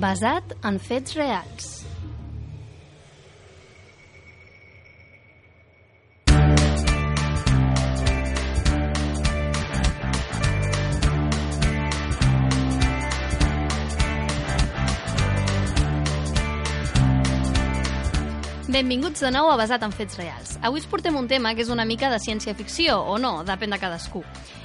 basat en fets reals. Benvinguts de nou a Basat en Fets Reals. Avui us portem un tema que és una mica de ciència-ficció, o no, depèn de cadascú.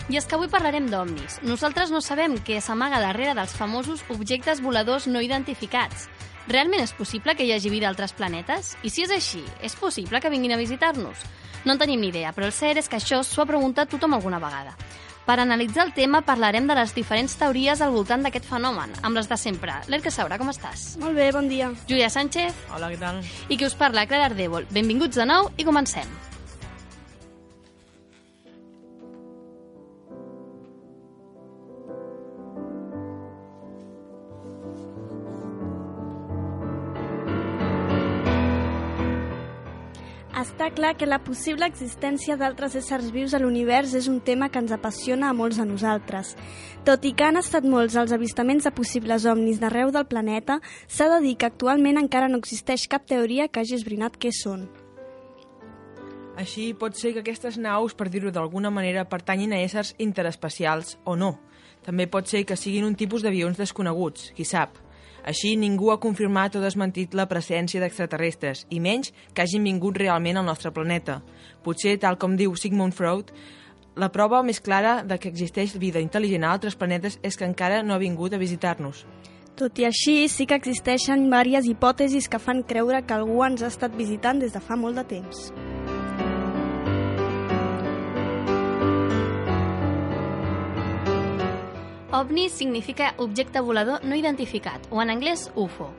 I és que avui parlarem d'ovnis. Nosaltres no sabem què s'amaga darrere dels famosos objectes voladors no identificats. Realment és possible que hi hagi vida a altres planetes? I si és així, és possible que vinguin a visitar-nos? No en tenim ni idea, però el cert és que això s'ho ha preguntat tothom alguna vegada. Per analitzar el tema parlarem de les diferents teories al voltant d'aquest fenomen, amb les de sempre. L'Erca Saura, com estàs? Molt bé, bon dia. Júlia Sánchez. Hola, què tal? I qui us parla, Clara Ardèvol. Benvinguts de nou i comencem. Clar que la possible existència d'altres éssers vius a l'univers és un tema que ens apassiona a molts de nosaltres. Tot i que han estat molts els avistaments de possibles ovnis d'arreu del planeta, s'ha de dir que actualment encara no existeix cap teoria que hagi esbrinat què són. Així pot ser que aquestes naus, per dir-ho d'alguna manera, pertanyin a éssers interespacials o no. També pot ser que siguin un tipus d'avions desconeguts, qui sap. Així, ningú ha confirmat o desmentit la presència d'extraterrestres, i menys que hagin vingut realment al nostre planeta. Potser, tal com diu Sigmund Freud, la prova més clara de que existeix vida intel·ligent a altres planetes és que encara no ha vingut a visitar-nos. Tot i així, sí que existeixen diverses hipòtesis que fan creure que algú ens ha estat visitant des de fa molt de temps. OVNI significa objecte volador no identificat, o en anglès UFO.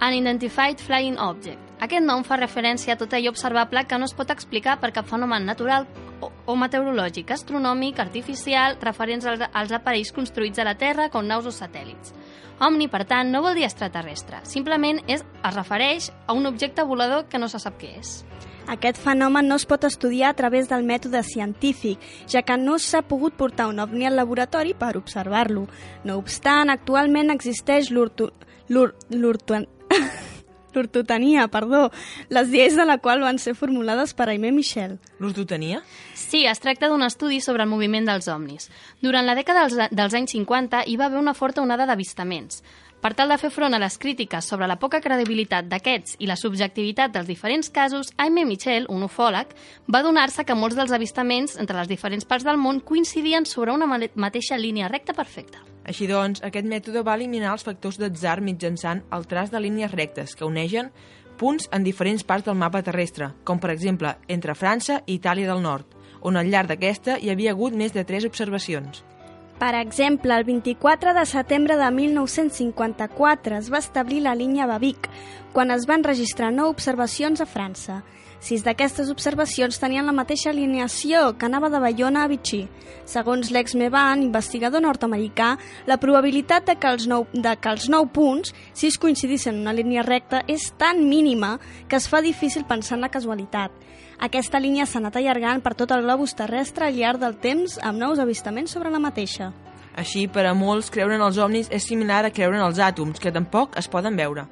Unidentified Flying Object. Aquest nom fa referència a tot allò observable que no es pot explicar per cap fenomen natural o, o meteorològic, astronòmic, artificial, referents als, als aparells construïts a la Terra com naus o satèl·lits. Omni, per tant, no vol dir extraterrestre. Simplement és, es refereix a un objecte volador que no se sap què és. Aquest fenomen no es pot estudiar a través del mètode científic, ja que no s'ha pogut portar un ovni al laboratori per observar-lo. No obstant, actualment existeix l'urtu... l'ur... l'urtu... l'ortotania, perdó, les lleis de la qual van ser formulades per Aimé Michel. L'ortotania? Sí, es tracta d'un estudi sobre el moviment dels ovnis. Durant la dècada dels, dels anys 50 hi va haver una forta onada d'avistaments. Per tal de fer front a les crítiques sobre la poca credibilitat d'aquests i la subjectivitat dels diferents casos, Aimé Michel, un ufòleg, va donar-se que molts dels avistaments entre les diferents parts del món coincidien sobre una mateixa línia recta perfecta. Així doncs, aquest mètode va eliminar els factors d'atzar mitjançant el traç de línies rectes que uneixen punts en diferents parts del mapa terrestre, com per exemple entre França i Itàlia del Nord, on al llarg d'aquesta hi havia hagut més de tres observacions. Per exemple, el 24 de setembre de 1954 es va establir la línia Babic, quan es van registrar nou observacions a França. Sis d'aquestes observacions tenien la mateixa alineació que anava de Bayona a Vichy. Segons l'ex Mevan, investigador nord-americà, la probabilitat de que, els nou, de que els nou punts, si es coincidissin en una línia recta, és tan mínima que es fa difícil pensar en la casualitat. Aquesta línia s'ha anat allargant per tot el globus terrestre al llarg del temps amb nous avistaments sobre la mateixa. Així, per a molts, creure en els ovnis és similar a creure en els àtoms, que tampoc es poden veure.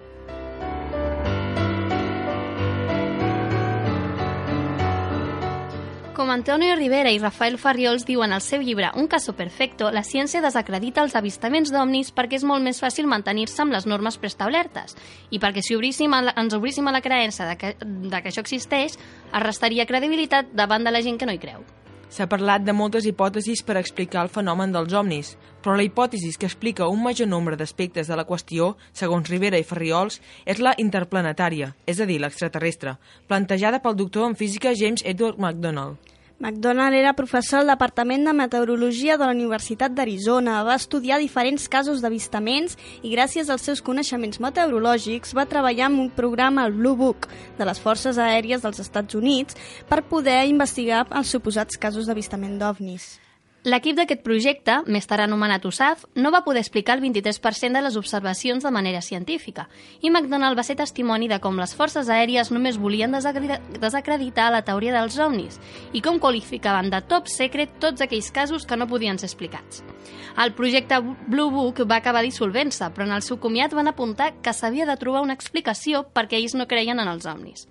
Com Antonio Rivera i Rafael Farriols diuen al seu llibre Un caso perfecto, la ciència desacredita els avistaments d'ovnis perquè és molt més fàcil mantenir-se amb les normes preestablertes i perquè si obríssim la, ens obríssim a la creença de que, de que això existeix, es restaria credibilitat davant de la gent que no hi creu. S'ha parlat de moltes hipòtesis per explicar el fenomen dels ovnis, però la hipòtesi que explica un major nombre d'aspectes de la qüestió, segons Rivera i Ferriols, és la interplanetària, és a dir, l'extraterrestre, plantejada pel doctor en física James Edward McDonald. McDonald era professor al Departament de Meteorologia de la Universitat d'Arizona. Va estudiar diferents casos d'avistaments i gràcies als seus coneixements meteorològics va treballar en un programa al Blue Book de les Forces Aèries dels Estats Units per poder investigar els suposats casos d'avistament d'ovnis. L'equip d'aquest projecte, més tard anomenat USAF, no va poder explicar el 23% de les observacions de manera científica, i McDonald va ser testimoni de com les forces aèries només volien desacreditar la teoria dels ovnis i com qualificaven de top secret tots aquells casos que no podien ser explicats. El projecte Blue Book va acabar dissolvent-se, però en el seu comiat van apuntar que s'havia de trobar una explicació perquè ells no creien en els ovnis.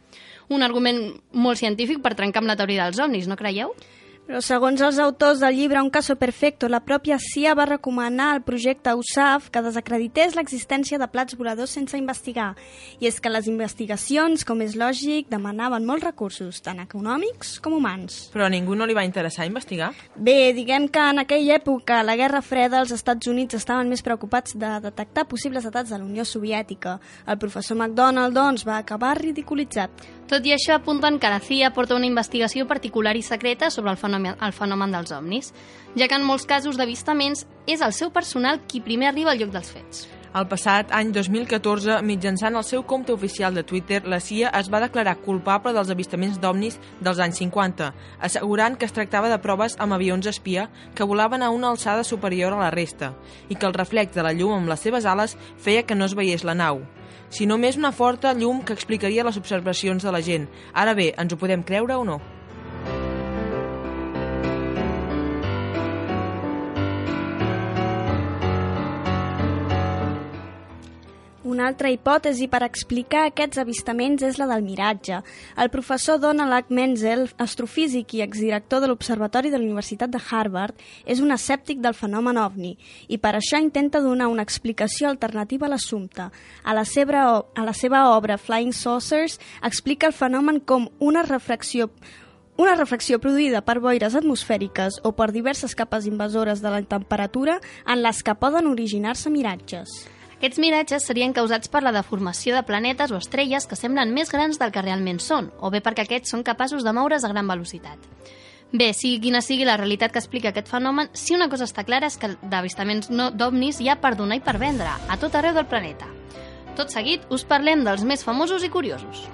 Un argument molt científic per trencar amb la teoria dels ovnis, no creieu? Però segons els autors del llibre Un caso perfecto, la pròpia CIA va recomanar al projecte USAF que desacredités l'existència de plats voladors sense investigar. I és que les investigacions, com és lògic, demanaven molts recursos, tant econòmics com humans. Però a ningú no li va interessar investigar? Bé, diguem que en aquella època, la Guerra Freda, els Estats Units estaven més preocupats de detectar possibles atacs de la Unió Soviètica. El professor McDonald, doncs, va acabar ridiculitzat. Tot i això, apunten que la CIA porta una investigació particular i secreta sobre el fenomen, el fenomen dels ovnis, ja que en molts casos d'avistaments és el seu personal qui primer arriba al lloc dels fets. El passat any 2014, mitjançant el seu compte oficial de Twitter, la CIA es va declarar culpable dels avistaments d'ovnis dels anys 50, assegurant que es tractava de proves amb avions espia que volaven a una alçada superior a la resta i que el reflex de la llum amb les seves ales feia que no es veiés la nau sinó més una forta llum que explicaria les observacions de la gent. Ara bé, ens ho podem creure o no? Una altra hipòtesi per explicar aquests avistaments és la del miratge. El professor Donald H. Menzel, astrofísic i exdirector de l'Observatori de la Universitat de Harvard, és un escèptic del fenomen ovni i per això intenta donar una explicació alternativa a l'assumpte. A, la seva, a la seva obra Flying Saucers explica el fenomen com una refracció una refracció produïda per boires atmosfèriques o per diverses capes invasores de la temperatura en les que poden originar-se miratges. Aquests miratges serien causats per la deformació de planetes o estrelles que semblen més grans del que realment són, o bé perquè aquests són capaços de moure's a gran velocitat. Bé, sigui quina sigui la realitat que explica aquest fenomen, si una cosa està clara és que d'avistaments no d'ovnis hi ha per donar i per vendre, a tot arreu del planeta. Tot seguit, us parlem dels més famosos i curiosos.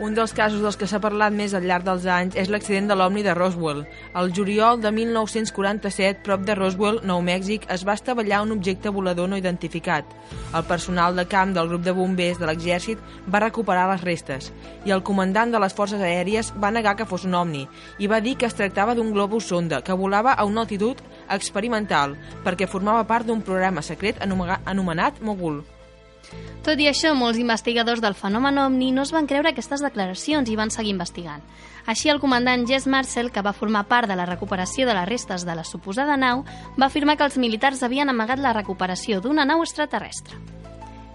Un dels casos dels que s'ha parlat més al llarg dels anys és l'accident de l'Omni de Roswell. El juliol de 1947, prop de Roswell, Nou Mèxic, es va estavellar un objecte volador no identificat. El personal de camp del grup de bombers de l'exèrcit va recuperar les restes i el comandant de les forces aèries va negar que fos un Omni i va dir que es tractava d'un globus sonda que volava a una altitud experimental perquè formava part d'un programa secret anomenat Mogul. Tot i això, molts investigadors del fenomen OVNI no es van creure aquestes declaracions i van seguir investigant. Així, el comandant Jess Marcel, que va formar part de la recuperació de les restes de la suposada nau, va afirmar que els militars havien amagat la recuperació d'una nau extraterrestre.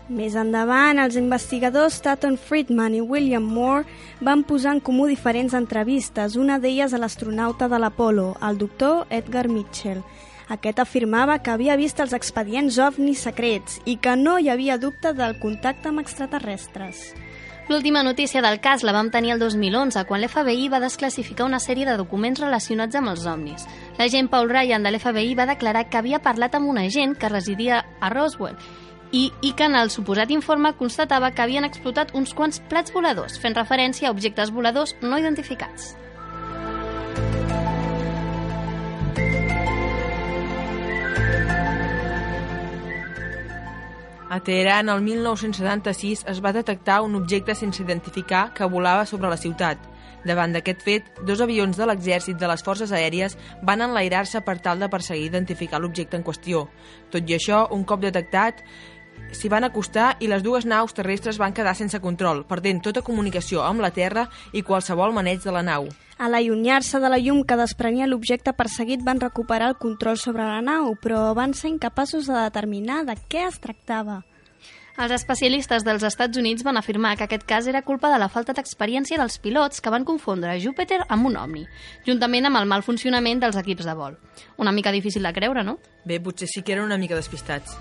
Més endavant, els investigadors Taton Friedman i William Moore van posar en comú diferents entrevistes, una d'elles a l'astronauta de l'Apolo, el doctor Edgar Mitchell, aquest afirmava que havia vist els expedients ovnis secrets i que no hi havia dubte del contacte amb extraterrestres. L'última notícia del cas la vam tenir el 2011, quan l'FBI va desclassificar una sèrie de documents relacionats amb els ovnis. L'agent Paul Ryan de l'FBI va declarar que havia parlat amb un agent que residia a Roswell i, i que en el suposat informe constatava que havien explotat uns quants plats voladors, fent referència a objectes voladors no identificats. A Teheran, el 1976, es va detectar un objecte sense identificar que volava sobre la ciutat. Davant d'aquest fet, dos avions de l'exèrcit de les forces aèries van enlairar-se per tal de perseguir i identificar l'objecte en qüestió. Tot i això, un cop detectat, s'hi van acostar i les dues naus terrestres van quedar sense control, perdent tota comunicació amb la Terra i qualsevol maneig de la nau. A l'allunyar-se de la llum que desprenia l'objecte perseguit van recuperar el control sobre la nau, però van ser incapaços de determinar de què es tractava. Els especialistes dels Estats Units van afirmar que aquest cas era culpa de la falta d'experiència dels pilots que van confondre Júpiter amb un Omni, juntament amb el mal funcionament dels equips de vol. Una mica difícil de creure, no? Bé, potser sí que eren una mica despistats.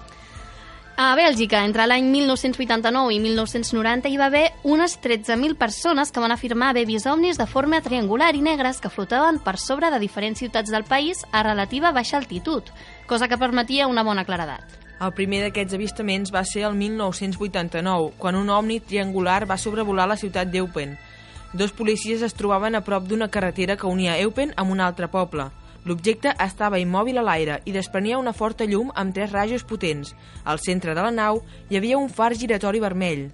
A Bèlgica, entre l'any 1989 i 1990, hi va haver unes 13.000 persones que van afirmar haver vist ovnis de forma triangular i negres que flotaven per sobre de diferents ciutats del país a relativa baixa altitud, cosa que permetia una bona claredat. El primer d'aquests avistaments va ser el 1989, quan un ovni triangular va sobrevolar la ciutat d'Eupen. Dos policies es trobaven a prop d'una carretera que unia Eupen amb un altre poble. L'objecte estava immòbil a l'aire i desprenia una forta llum amb tres rajos potents. Al centre de la nau hi havia un far giratori vermell.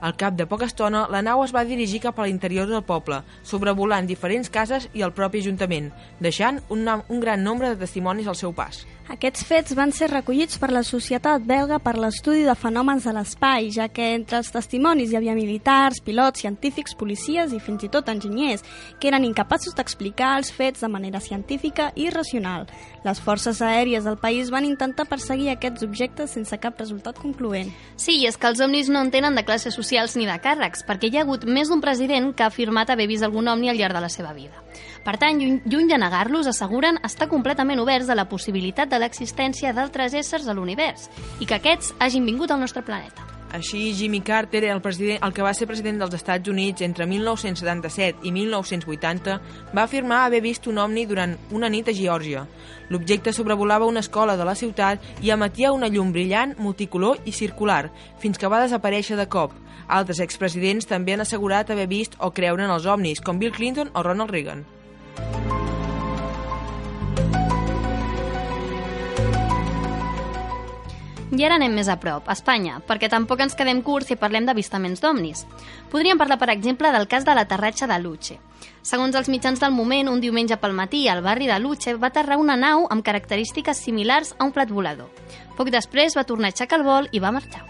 Al cap de poca estona, la nau es va dirigir cap a l'interior del poble, sobrevolant diferents cases i el propi ajuntament, deixant un, un gran nombre de testimonis al seu pas. Aquests fets van ser recollits per la Societat Belga per l'Estudi de Fenòmens de l'Espai, ja que entre els testimonis hi havia militars, pilots, científics, policies i fins i tot enginyers, que eren incapaços d'explicar els fets de manera científica i racional. Les forces aèries del país van intentar perseguir aquests objectes sense cap resultat concloent. Sí, i és que els ovnis no en tenen de classes socials ni de càrrecs, perquè hi ha hagut més d'un president que ha afirmat haver vist algun ovni al llarg de la seva vida. Per tant, lluny de negar-los, asseguren estar completament oberts a la possibilitat de l'existència d'altres éssers a l'univers i que aquests hagin vingut al nostre planeta. Així, Jimmy Carter, el, president, el que va ser president dels Estats Units entre 1977 i 1980, va afirmar haver vist un ovni durant una nit a Geòrgia. L'objecte sobrevolava una escola de la ciutat i emetia una llum brillant, multicolor i circular, fins que va desaparèixer de cop. Altres expresidents també han assegurat haver vist o creure en els ovnis, com Bill Clinton o Ronald Reagan. I ara anem més a prop, a Espanya, perquè tampoc ens quedem curts si parlem d'avistaments d'omnis. Podríem parlar, per exemple, del cas de l'aterratge de Luche. Segons els mitjans del moment, un diumenge pel matí, al barri de Luche va aterrar una nau amb característiques similars a un plat volador. Poc després va tornar a aixecar el vol i va marxar.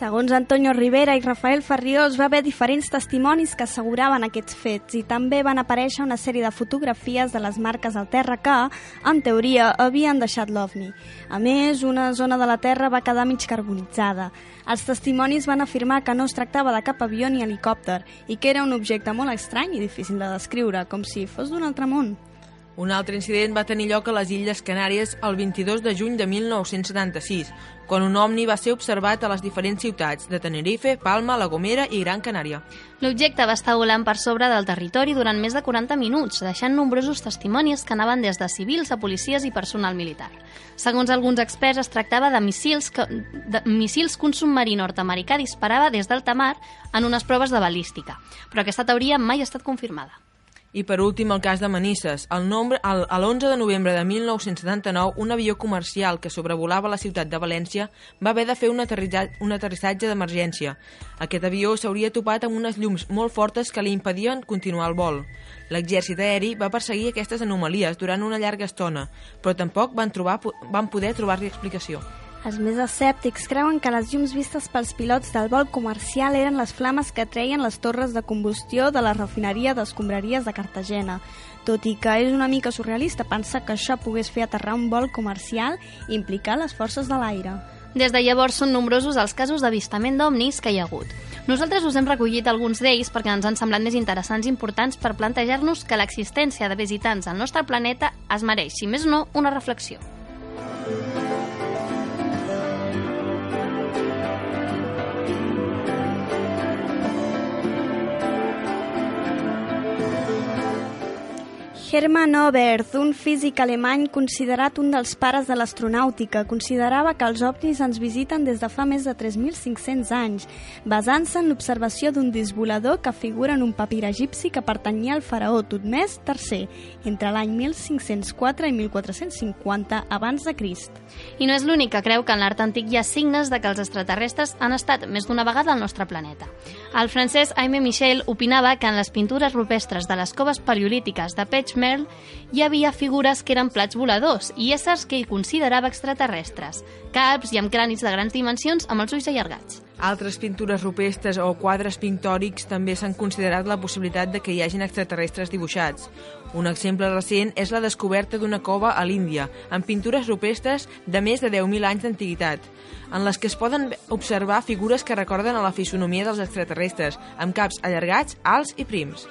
Segons Antonio Rivera i Rafael Ferriós, va haver diferents testimonis que asseguraven aquests fets i també van aparèixer una sèrie de fotografies de les marques al terra que, en teoria, havien deixat l'OVNI. A més, una zona de la Terra va quedar mig carbonitzada. Els testimonis van afirmar que no es tractava de cap avió ni helicòpter i que era un objecte molt estrany i difícil de descriure, com si fos d'un altre món. Un altre incident va tenir lloc a les Illes Canàries el 22 de juny de 1976, quan un omni va ser observat a les diferents ciutats de Tenerife, Palma, La Gomera i Gran Canària. L'objecte va estar volant per sobre del territori durant més de 40 minuts, deixant nombrosos testimonis que anaven des de civils a policies i personal militar. Segons alguns experts, es tractava de missils que, de missils que un submarí nord-americà disparava des d'alta mar en unes proves de balística, però aquesta teoria mai ha estat confirmada. I per últim, el cas de Manisses. El nombre, el, l'11 de novembre de 1979, un avió comercial que sobrevolava la ciutat de València va haver de fer un, un aterrissatge d'emergència. Aquest avió s'hauria topat amb unes llums molt fortes que li impedien continuar el vol. L'exèrcit aeri va perseguir aquestes anomalies durant una llarga estona, però tampoc van, trobar, van poder trobar-li explicació. Els més escèptics creuen que les llums vistes pels pilots del vol comercial eren les flames que treien les torres de combustió de la refineria d'escombraries de Cartagena, tot i que és una mica surrealista pensar que això pogués fer aterrar un vol comercial i implicar les forces de l'aire. Des de llavors són nombrosos els casos d'avistament d'omnis que hi ha hagut. Nosaltres us hem recollit alguns d'ells perquè ens han semblat més interessants i importants per plantejar-nos que l'existència de visitants al nostre planeta es mereix, si més no, una reflexió. Hermann Oberth, un físic alemany considerat un dels pares de l'astronàutica, considerava que els ovnis ens visiten des de fa més de 3.500 anys, basant-se en l'observació d'un disc volador que figura en un papir egipci que pertanyia al faraó Tutmès III, entre l'any 1504 i 1450 abans de Crist. I no és l'únic que creu que en l'art antic hi ha signes de que els extraterrestres han estat més d'una vegada al nostre planeta. El francès Aimé Michel opinava que en les pintures rupestres de les coves paleolítiques de Pech Merle hi havia figures que eren plats voladors i éssers que ell considerava extraterrestres, caps i amb cranis de grans dimensions amb els ulls allargats. Altres pintures rupestres o quadres pictòrics també s'han considerat la possibilitat de que hi hagin extraterrestres dibuixats. Un exemple recent és la descoberta d'una cova a l'Índia, amb pintures rupestres de més de 10.000 anys d'antiguitat, en les que es poden observar figures que recorden a la fisonomia dels extraterrestres, amb caps allargats, alts i prims.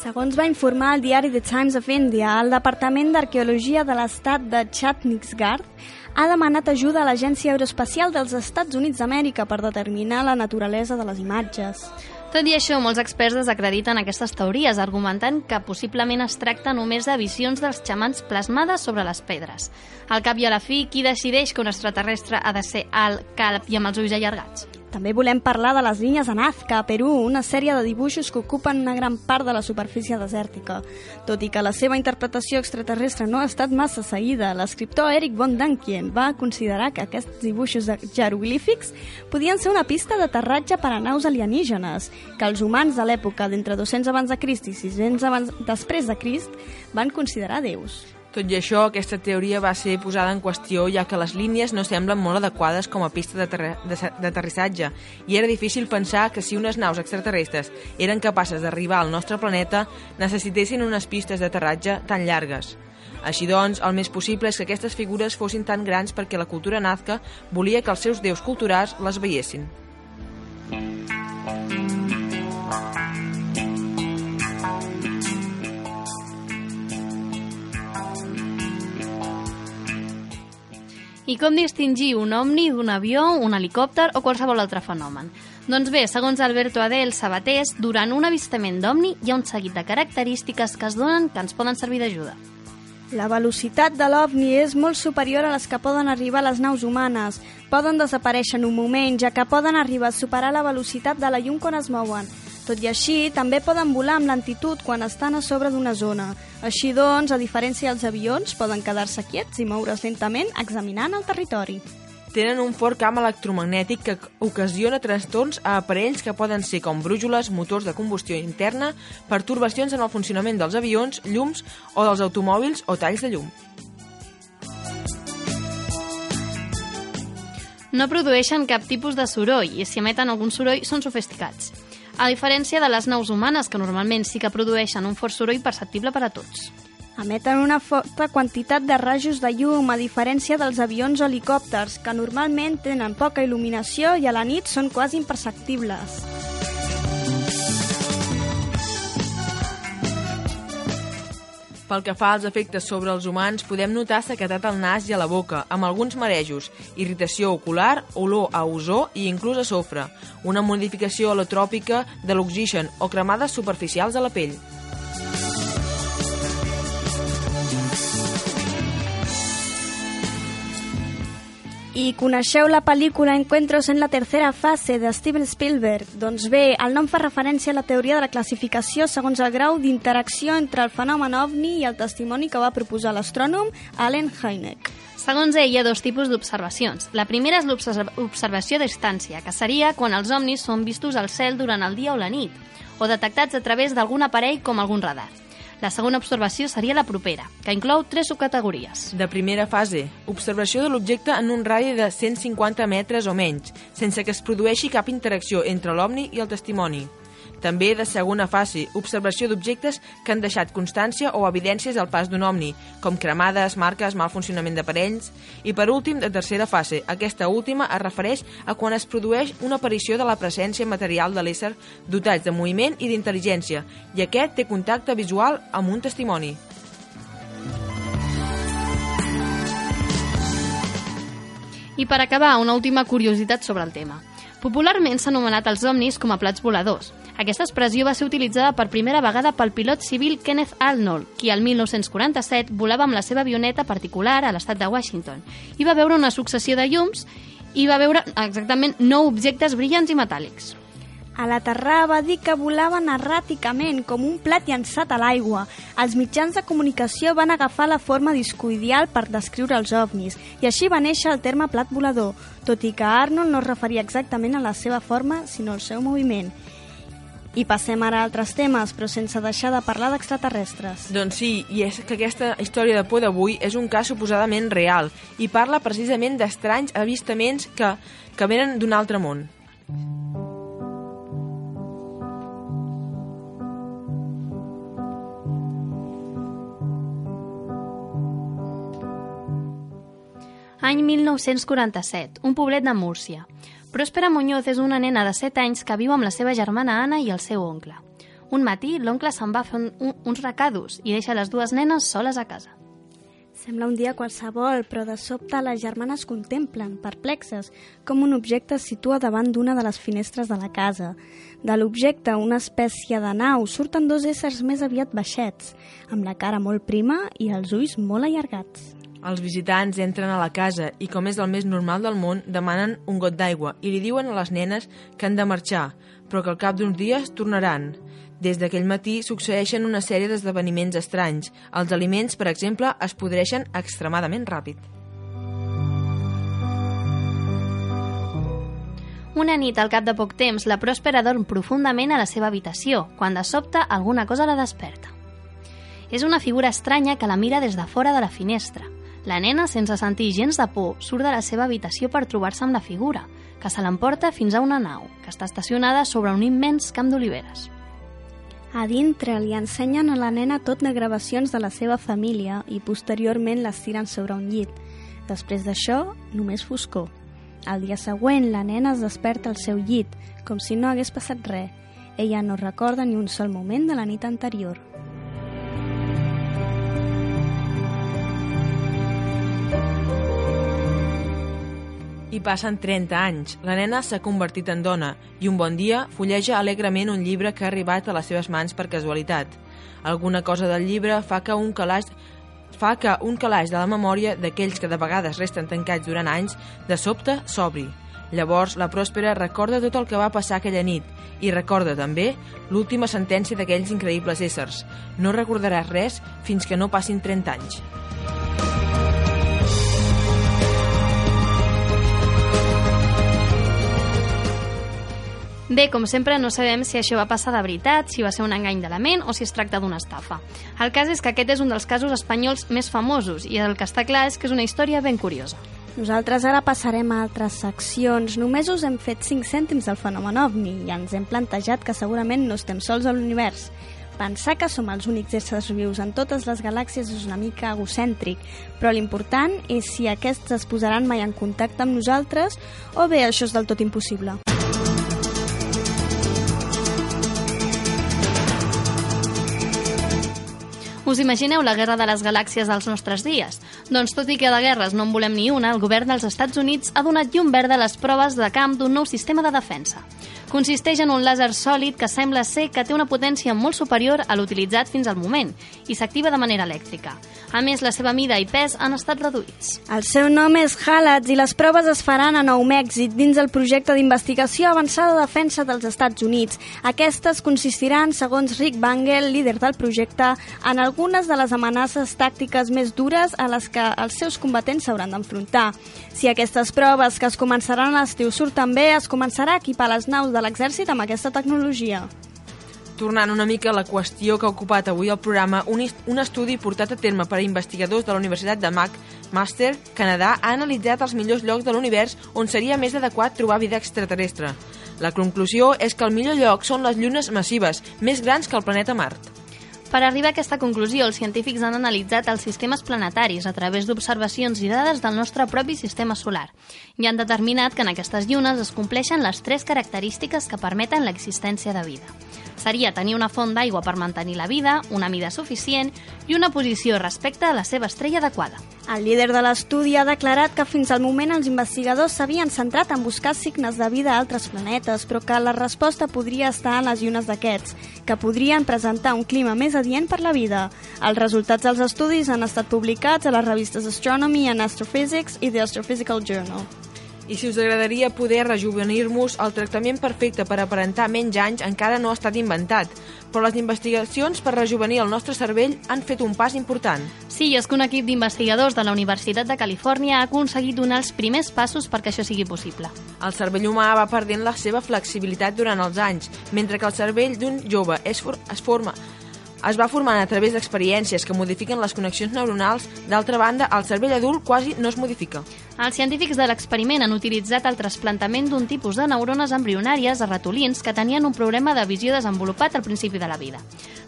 Segons va informar el diari The Times of India, el Departament d'Arqueologia de l'Estat de Chhattisgarh ha demanat ajuda a l'Agència Aeroespacial dels Estats Units d'Amèrica per determinar la naturalesa de les imatges. Tot i això, molts experts desacrediten aquestes teories, argumentant que possiblement es tracta només de visions dels xamans plasmades sobre les pedres. Al cap i a la fi, qui decideix que un extraterrestre ha de ser alt, calb i amb els ulls allargats? També volem parlar de les línies de Nazca, a Perú, una sèrie de dibuixos que ocupen una gran part de la superfície desèrtica. Tot i que la seva interpretació extraterrestre no ha estat massa seguida, l'escriptor Eric von Dankien va considerar que aquests dibuixos jeroglífics podien ser una pista d'aterratge per a naus alienígenes, que els humans de l'època d'entre 200 abans de Crist i 600 abans després de Crist van considerar déus. Tot i això, aquesta teoria va ser posada en qüestió ja que les línies no semblen molt adequades com a pista d'aterrissatge i era difícil pensar que si unes naus extraterrestres eren capaces d'arribar al nostre planeta necessitessin unes pistes d'aterratge tan llargues. Així doncs, el més possible és que aquestes figures fossin tan grans perquè la cultura nazca volia que els seus déus culturals les veiessin. I com distingir un omni d'un avió, un helicòpter o qualsevol altre fenomen? Doncs bé, segons Alberto Adel Sabatés, durant un avistament d'omni hi ha un seguit de característiques que es donen que ens poden servir d'ajuda. La velocitat de l'OVNI és molt superior a les que poden arribar les naus humanes. Poden desaparèixer en un moment, ja que poden arribar a superar la velocitat de la llum quan es mouen. Tot i així, també poden volar amb lentitud quan estan a sobre d'una zona. Així doncs, a diferència dels avions, poden quedar-se quiets i moure's lentament examinant el territori. Tenen un fort camp electromagnètic que ocasiona trastorns a aparells que poden ser com brújoles, motors de combustió interna, pertorbacions en el funcionament dels avions, llums o dels automòbils o talls de llum. No produeixen cap tipus de soroll i si emeten algun soroll són sofisticats a diferència de les naus humanes, que normalment sí que produeixen un fort soroll perceptible per a tots. Emeten una forta quantitat de rajos de llum, a diferència dels avions o helicòpters, que normalment tenen poca il·luminació i a la nit són quasi imperceptibles. Pel que fa als efectes sobre els humans, podem notar sequetat al nas i a la boca, amb alguns marejos, irritació ocular, olor a ozó i inclús a sofre, una modificació alotròpica de l'oxigen o cremades superficials a la pell. I coneixeu la pel·lícula Encuentros en la tercera fase de Steven Spielberg? Doncs bé, el nom fa referència a la teoria de la classificació segons el grau d'interacció entre el fenomen ovni i el testimoni que va proposar l'astrònom Allen Hynek. Segons ell, hi ha dos tipus d'observacions. La primera és l'observació a distància, que seria quan els ovnis són vistos al cel durant el dia o la nit, o detectats a través d'algun aparell com algun radar. La segona observació seria la propera, que inclou tres subcategories. De primera fase, observació de l'objecte en un radi de 150 metres o menys, sense que es produeixi cap interacció entre l'OVNI i el testimoni. També de segona fase, observació d'objectes que han deixat constància o evidències al pas d'un omni, com cremades, marques, mal funcionament d'aparells. I per últim, de tercera fase, aquesta última es refereix a quan es produeix una aparició de la presència material de l'ésser dotats de moviment i d'intel·ligència, i aquest té contacte visual amb un testimoni. I per acabar, una última curiositat sobre el tema. Popularment s'ha anomenat els omnis com a plats voladors. Aquesta expressió va ser utilitzada per primera vegada pel pilot civil Kenneth Arnold, qui al 1947 volava amb la seva avioneta particular a l'estat de Washington i va veure una successió de llums i va veure exactament nou objectes brillants i metàl·lics. A l'aterrar va dir que volaven erràticament, com un plat llançat a l'aigua. Els mitjans de comunicació van agafar la forma discoidial per descriure els ovnis, i així va néixer el terme plat volador, tot i que Arnold no es referia exactament a la seva forma, sinó al seu moviment. I passem ara a altres temes, però sense deixar de parlar d'extraterrestres. Doncs sí, i és que aquesta història de por d'avui és un cas suposadament real i parla precisament d'estranys avistaments que, que venen d'un altre món. Any 1947, un poblet de Múrcia. Pròspera Muñoz és una nena de 7 anys que viu amb la seva germana Anna i el seu oncle. Un matí, l'oncle se'n va fer un, un, uns recados i deixa les dues nenes soles a casa. Sembla un dia qualsevol, però de sobte les germanes contemplen, perplexes, com un objecte es situa davant d'una de les finestres de la casa. De l'objecte, una espècie de nau, surten dos éssers més aviat baixets, amb la cara molt prima i els ulls molt allargats. Els visitants entren a la casa i, com és el més normal del món, demanen un got d'aigua i li diuen a les nenes que han de marxar, però que al cap d'uns dies tornaran. Des d'aquell matí succeeixen una sèrie d'esdeveniments estranys. Els aliments, per exemple, es podreixen extremadament ràpid. Una nit, al cap de poc temps, la Pròspera dorm profundament a la seva habitació, quan de sobte alguna cosa la desperta. És una figura estranya que la mira des de fora de la finestra. La nena, sense sentir gens de por, surt de la seva habitació per trobar-se amb la figura, que se l'emporta fins a una nau, que està estacionada sobre un immens camp d'oliveres. A dintre li ensenyen a la nena tot de gravacions de la seva família i posteriorment les tiren sobre un llit. Després d'això, només foscor. Al dia següent, la nena es desperta al seu llit, com si no hagués passat res. Ella no recorda ni un sol moment de la nit anterior. Passen 30 anys. La nena s'ha convertit en dona i un bon dia fulleja alegrement un llibre que ha arribat a les seves mans per casualitat. Alguna cosa del llibre fa que un calaix fa que un calaix de la memòria d'aquells que de vegades resten tancats durant anys, de sobte s'obri. Llavors, la Pròspera recorda tot el que va passar aquella nit i recorda també l'última sentència d'aquells increïbles éssers. No recordaràs res fins que no passin 30 anys. Bé, com sempre, no sabem si això va passar de veritat, si va ser un engany de la ment o si es tracta d'una estafa. El cas és que aquest és un dels casos espanyols més famosos i el que està clar és que és una història ben curiosa. Nosaltres ara passarem a altres seccions. Només us hem fet 5 cèntims del fenomen ovni i ens hem plantejat que segurament no estem sols a l'univers. Pensar que som els únics éssers vius en totes les galàxies és una mica egocèntric, però l'important és si aquests es posaran mai en contacte amb nosaltres o bé això és del tot impossible. Us imagineu la guerra de les galàxies dels nostres dies? Doncs tot i que de guerres no en volem ni una, el govern dels Estats Units ha donat llum verda a les proves de camp d'un nou sistema de defensa. Consisteix en un làser sòlid que sembla ser que té una potència molt superior a l'utilitzat fins al moment i s'activa de manera elèctrica. A més, la seva mida i pes han estat reduïts. El seu nom és Halats i les proves es faran a Nou Mèxic dins el projecte d'investigació avançada de defensa dels Estats Units. Aquestes consistiran, segons Rick Bangel, líder del projecte, en algunes de les amenaces tàctiques més dures a les que els seus combatents s'hauran d'enfrontar. Si aquestes proves que es començaran a l'estiu surten bé, es començarà a equipar les naus de l'exèrcit amb aquesta tecnologia. Tornant una mica a la qüestió que ha ocupat avui el programa, un, un estudi portat a terme per a investigadors de la Universitat de McMaster, Canadà, ha analitzat els millors llocs de l'univers on seria més adequat trobar vida extraterrestre. La conclusió és que el millor lloc són les llunes massives, més grans que el planeta Mart. Per arribar a aquesta conclusió, els científics han analitzat els sistemes planetaris a través d'observacions i dades del nostre propi sistema solar i han determinat que en aquestes llunes es compleixen les tres característiques que permeten l'existència de vida. Seria tenir una font d'aigua per mantenir la vida, una mida suficient i una posició respecte a la seva estrella adequada. El líder de l'estudi ha declarat que fins al moment els investigadors s'havien centrat en buscar signes de vida a altres planetes, però que la resposta podria estar en les llunes d'aquests, que podrien presentar un clima més adient per la vida. Els resultats dels estudis han estat publicats a les revistes Astronomy and Astrophysics i The Astrophysical Journal. I si us agradaria poder rejuvenir-vos, el tractament perfecte per aparentar menys anys encara no ha estat inventat, però les investigacions per rejuvenir el nostre cervell han fet un pas important. Sí, és que un equip d'investigadors de la Universitat de Califòrnia ha aconseguit donar els primers passos perquè això sigui possible. El cervell humà va perdent la seva flexibilitat durant els anys, mentre que el cervell d'un jove es, for es forma es va formant a través d'experiències que modifiquen les connexions neuronals. D'altra banda, el cervell adult quasi no es modifica. Els científics de l'experiment han utilitzat el trasplantament d'un tipus de neurones embrionàries a ratolins que tenien un problema de visió desenvolupat al principi de la vida.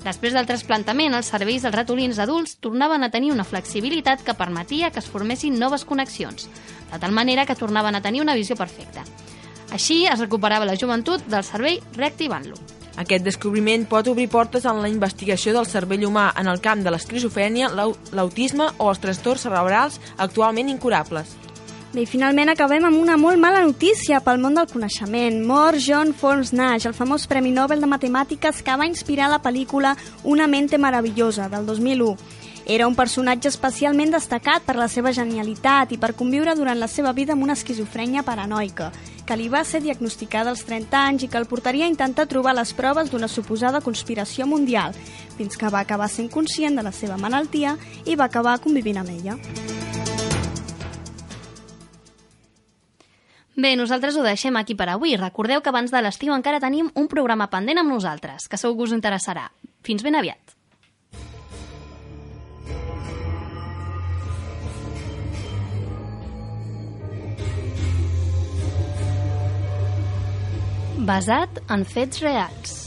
Després del trasplantament, els cervells dels ratolins adults tornaven a tenir una flexibilitat que permetia que es formessin noves connexions, de tal manera que tornaven a tenir una visió perfecta. Així es recuperava la joventut del cervell reactivant-lo. Aquest descobriment pot obrir portes en la investigació del cervell humà en el camp de l'esquizofrènia, l'autisme o els trastorns cerebrals actualment incurables. Bé, i finalment acabem amb una molt mala notícia pel món del coneixement. Mor John Fornes Nash, el famós Premi Nobel de Matemàtiques que va inspirar la pel·lícula Una mente maravillosa, del 2001. Era un personatge especialment destacat per la seva genialitat i per conviure durant la seva vida amb una esquizofrènia paranoica, que li va ser diagnosticada als 30 anys i que el portaria a intentar trobar les proves d'una suposada conspiració mundial, fins que va acabar sent conscient de la seva malaltia i va acabar convivint amb ella. Bé, nosaltres ho deixem aquí per avui. Recordeu que abans de l'estiu encara tenim un programa pendent amb nosaltres, que segur que us interessarà. Fins ben aviat. Basat en fets reals.